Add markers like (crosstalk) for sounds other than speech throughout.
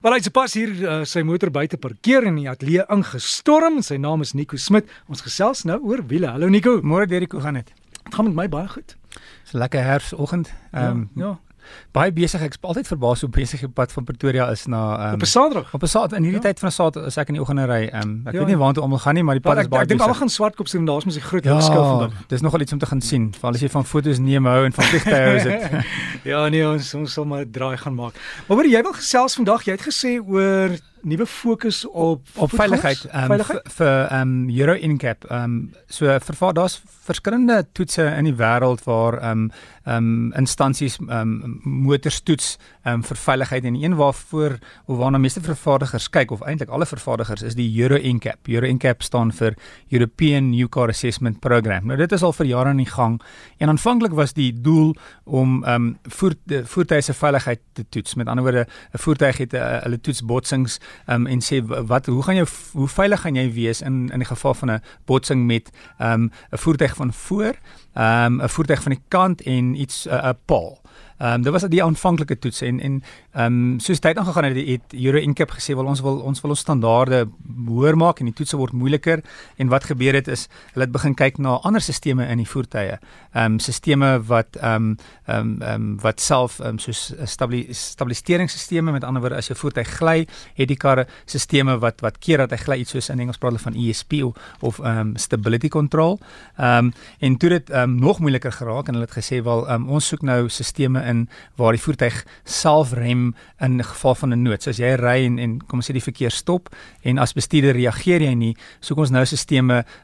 Wel hy's pas hier uh, sy motor buite parkeer in die ateljee ingestorm sy naam is Nico Smit. Ons gesels nou oor wiele. Hallo Nico. Môre Derrick, hoe gaan dit? Dit gaan met my baie goed. Dis 'n lekker herfsoggend. Ehm um, ja, ja baie besig. Ek's altyd verbaas hoe besig die pad van Pretoria is na um, op 'n Saterdag. Op 'n Saterdag in hierdie ja. tyd van 'n Saterdag is ek in die oggende ry. Um, ek ja, weet nie waartoe almal gaan nie, maar die pad ek, is baie besig. Ek dink almal gaan swartkop sien. Daar's mos 'n groot ja, verskil vandag. Dis nogal iets om te gaan sien. Veral as jy van foto's neem hou en van vliegtye is dit. (laughs) ja nee, ons ons sal maar draai gaan maak. Maar hoor jy wil gesels vandag. Jy het gesê oor nuwe fokus op op veiligheid um, vir ehm um, Euro NCAP. Ehm um, so vir daar's verskillende toetse in die wêreld waar ehm um, ehm um, instansies ehm um, motors toets ehm um, vir veiligheid en een waarvoor of waarna meeste vervaardigers kyk of eintlik alle vervaardigers is die Euro NCAP. Euro NCAP staan vir European New Car Assessment Program. Nou dit is al vir jare aan die gang en aanvanklik was die doel om ehm um, voer, voertuie se veiligheid te toets. Met ander woorde, 'n voertuig het uh, hulle toets botsings um, en sê wat hoe gaan jy hoe veilig gaan jy wees in in die geval van 'n botsing met ehm, 'n um, voertuig van voor, ehm, 'n um, voertuig van die kant en iets 'n uh, paal. Ehm um, dit was die aanvanklike toets en en ehm um, soos tyd aangegaan het het Euro NCAP gesê wel ons wil ons wil ons standaarde hoër maak en die toetse word moeiliker en wat gebeur het is hulle het begin kyk na ander stelsels in die voertuie. Ehm um, stelsels wat ehm um, ehm um, ehm um, wat self ehm um, soos stabiliseringsstelsels met ander woorde as jou voertuig gly, het die karre stelsels wat wat keer dat hy gly iets soos in Engels praat hulle van ESP of ehm um, stability control. Ehm um, en toe dit ehm um, nog moeiliker geraak en hulle het gesê wel um, ons soek nou stelsels in waar die voertuig self rem in geval van 'n nood. So as jy ry en en kom ons sê die verkeer stop en as bestuurder reageer jy nie, soek ons nou stelsels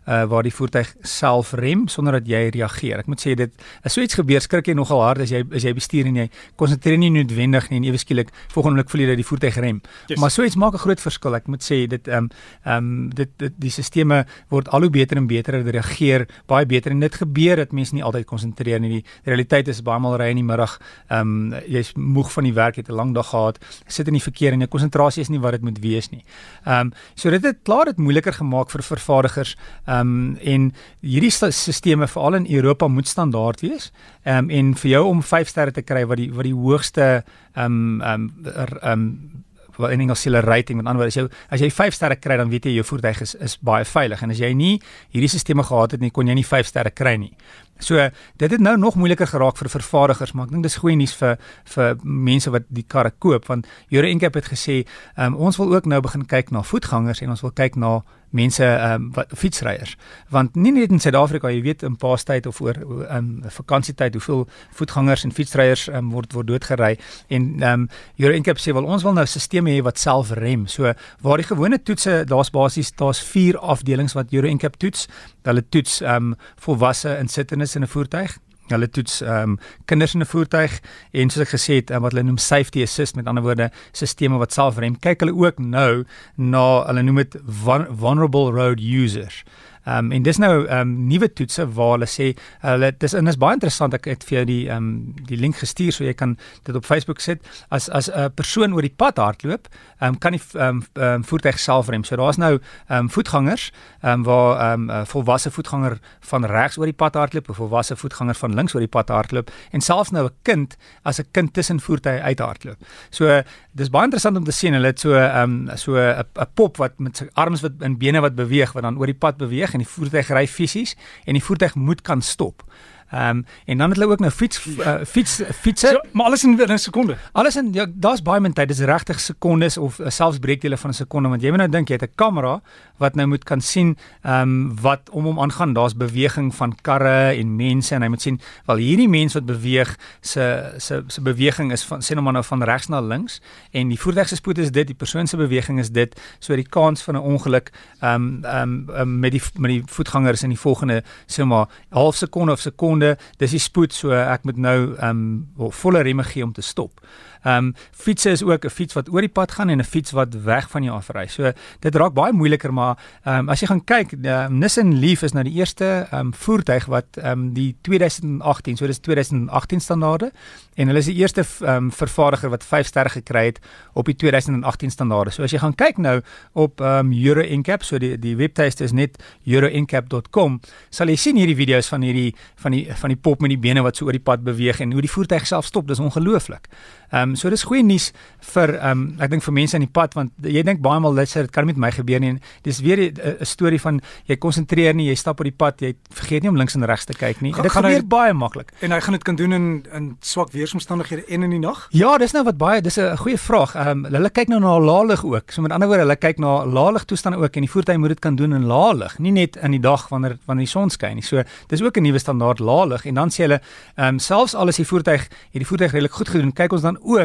uh, waar die voertuig self rem sonder dat jy reageer. Ek moet sê dit as so iets gebeur, skrik jy nogal hard as jy as jy bestuur en jy konsentreer nie noodwendig nie en ewe skielik volgende oomblik voel jy dat die voertuig rem. Yes. Maar so iets maak 'n groot verskil. Ek moet sê dit ehm um, ehm um, dit, dit die stelsels word al hoe beter en beter en reageer baie beter en dit gebeur dat mense nie altyd konsentreer nie. Die realiteit is baie maal ry in die middag Ehm um, jy's moeg van die werk, jy het 'n lang dag gehad, sit in die verkeer en jou konsentrasie is nie wat dit moet wees nie. Ehm um, so dit het klaar dit moeiliker gemaak vir vervaardigers. Ehm um, en hierdie stelsels veral in Europa moet standaard wees. Ehm um, en vir jou om 5 sterre te kry wat die wat die hoogste ehm um, ehm um, ehm um, wat in Engels hulle rating met ander woorde as jy as jy 5 sterre kry dan weet jy jou voertuig is is baie veilig en as jy nie hierdie stelsels gehad het nie kon jy nie 5 sterre kry nie. So dit het nou nog moeiliker geraak vir vervaardigers, maar ek dink dis goeie nuus vir vir mense wat die karre koop want Euro NCAP het gesê um, ons wil ook nou begin kyk na voetgangers en ons wil kyk na mense ehm um, wat fietsryers. Want nie net in Suid-Afrika jy weet in paastyd of oor ehm um, vakansietyd hoeveel voetgangers en fietsryers um, word word doodgery. En ehm um, Euro NCAP sê wel ons wil nou stelsels hê wat self rem. So waar die gewone toetse daar's basies daar's vier afdelings wat Euro NCAP toets. Hulle toets ehm um, volwasse insittendes in 'n voertuig Hulle toets ehm um, kinders in 'n voertuig en soos ek gesê het um, wat hulle noem safety assist met ander woorde sisteme wat selfrem. Kyk hulle ook nou na hulle noem dit vulnerable road users. Ehm um, en dis nou ehm um, nuwe toetse waar hulle sê hulle dis en is baie interessant ek het vir jou die ehm um, die link gestuur so jy kan dit op Facebook sit as as 'n persoon oor die pad hardloop ehm um, kan die ehm um, voertuig self rem. So daar's nou ehm um, voetgangers ehm um, waar ehm um, volwasse voetganger van regs oor die pad hardloop, 'n volwasse voetganger van links oor die pad hardloop en selfs nou 'n kind as 'n kind tussen voertuie uithardloop. So dis baie interessant om te sien hulle het so ehm um, so 'n pop wat met sy arms wat in bene wat beweeg wat dan oor die pad beweeg en die voertuig ry fisies en die voertuig moet kan stop. Ehm um, en dan het hulle ook nou fiets uh, fiets fietsse, so, maar alles in 'n sekonde. Alles in ja, daar's baie min tyd. Dis regtig sekondes of uh, selfs breekdele van 'n sekonde want jy moet nou dink jy het 'n kamera wat nou moet kan sien ehm um, wat om hom aangaan. Daar's beweging van karre en mense en hy moet sien wel hierdie mens wat beweeg se se se beweging is van sê nou maar nou van regs na links en die voertuig se spoed is dit, die persoon se beweging is dit. So die kans van 'n ongeluk ehm um, ehm um, um, met die met die voetgangers in die volgende sê maar half sekonde of sekonde sekonde, dis die spoed so ek moet nou ehm um, volle remme gee om te stop. Ehm um, fietsse is ook 'n fiets wat oor die pad gaan en 'n fiets wat weg van jou af ry. So dit raak baie moeiliker maar ehm um, as jy gaan kyk, uh, Nissan Leaf is nou die eerste ehm um, voertuig wat ehm um, die 2018, so dis 2018 standaarde en hulle is die eerste ehm um, vervaardiger wat 5 sterre gekry het op die 2018 standaarde. So as jy gaan kyk nou op ehm um, Euro NCAP, so die die webtuiste is net euroncap.com, sal jy sien hierdie video's van hierdie van die van die pop met die bene wat so oor die pad beweeg en hoe die voertuig self stop. Dis ongelooflik. Ehm um, so dis goeie nuus vir ehm um, ek dink vir mense in die pad want jy dink baie maal sê dit kan met my gebeur nie. Dis weer 'n storie van jy konsentreer nie, jy stap op die pad, jy vergeet nie om links en regs te kyk nie. Ga, dit gebeur baie maklik. En hy gaan dit kan doen in in swak weeromstandighede en in die nag? Ja, dis nou wat baie dis 'n goeie vraag. Ehm um, hulle kyk nou na laalig ook. So met ander woorde, hulle kyk na laalig toestande ook en die voertuig moet dit kan doen in laalig, nie net in die dag wanneer wanneer die son skyn nie. So dis ook 'n nuwe standaard laalig en dan sê hulle ehm um, selfs al is die voertuig het die voertuig redelik goed gedoen, kyk ons dan ook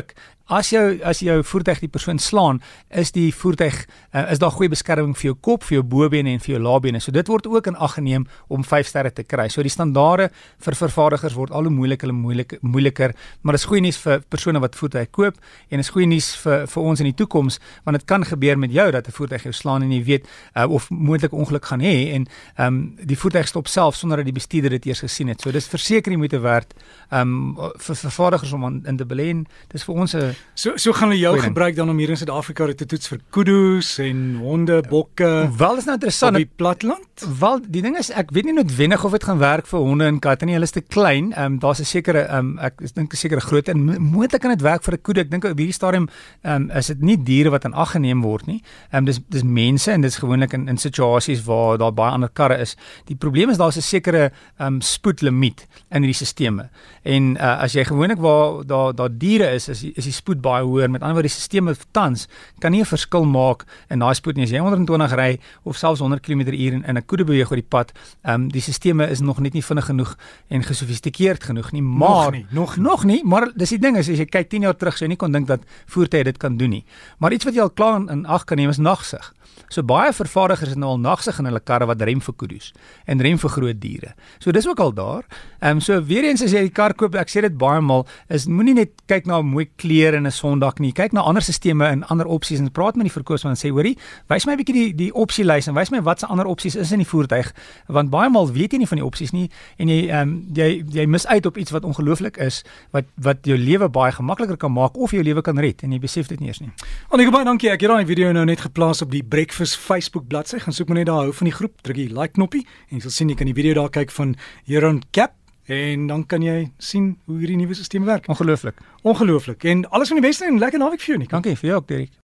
as jou as jou voertuig die persoon slaan, is die voertuig uh, is daar goeie beskerming vir jou kop, vir jou bobene en vir jou laabene. So dit word ook in ag geneem om 5 sterre te kry. So die standaarde vir vervaardigers word al hoe moeiliker en moeiliker, moeiliker, maar dis goeie nuus vir persone wat voertuie koop en is goeie nuus vir vir ons in die toekoms want dit kan gebeur met jou dat 'n voertuig jou slaan en jy weet uh, of moontlik ongeluk gaan hê en ehm um, die voertuig stop self sonder dat die bestuurder dit eers gesien het. So dis verseker jy moet werd ehm um, vir vervaardigers om in te belê. Dis vir ons 'n So so gaan hulle jou Goeie gebruik dan om hier in Suid-Afrika te toets vir kudu's en honde, bokke. Wel is nou interessant op die platteland. Wel die ding is ek weet nie noodwendig of dit gaan werk vir honde en katte nie. Hulle is te klein. Ehm um, daar's 'n sekere ehm um, ek dink 'n sekere grootte en moontlik kan dit werk vir 'n kudu. Ek dink op hierdie stadium ehm um, is dit nie diere wat aan ag geneem word nie. Ehm um, dis dis mense en dis gewoonlik in in situasies waar daar baie ander karre is. Die probleem is daar's 'n sekere ehm um, spoedlimiet in hierdie stelsels. En uh, as jy gewoonlik waar daar daar diere is, is is die spoed baie hoër. Met ander woorde, die stelsel tans kan nie 'n verskil maak in daai spoed nie. As jy 120 ry of selfs 100 km/h in 'n koede beweeg oor die pad, ehm um, die stelsel is nog net nie vinnig genoeg en gesofistikeerd genoeg nie. Maar nog nie, nog, nog nie, maar dis die ding is as jy kyk 10 jaar terug, sou jy nie kon dink dat voertuie dit kan doen nie. Maar iets wat jy al klaar in ag kan neem is nagsig. So baie vervaardigers het nou al nagsig in hulle karre wat rem vir kudu's en rem vir groot diere. So dis ook al daar. Ehm um, so weer eens as jy die kar koop, ek sê dit baie maal, is moenie net kyk na 'n mooi kleur en 'n sondak nie. Kyk na ander stelsels en ander opsies en praat met die verkoopsman en sê hoorie, wys my 'n bietjie die die opsielys en wys my wat se ander opsies is in die voertuig want baie maal weet jy nie van die opsies nie en jy ehm um, jy jy mis uit op iets wat ongelooflik is wat wat jou lewe baie gemakliker kan maak of jou lewe kan red en jy besef dit nie eens nie. Annie, baie dankie. Ek het daai video nou net geplaas op die Breakfast Facebook bladsy. Gaan soek maar net daar hou van die groep, druk die like knoppie en jy sal sien jy kan die video daar kyk van Heron Cap en dan kan jy sien hoe hierdie nuwe stelsel werk. Ongelooflik. Ongelooflik. En alles van die beste en lekker naweek vir jou, Nik. Dankie vir jou ook, Derek.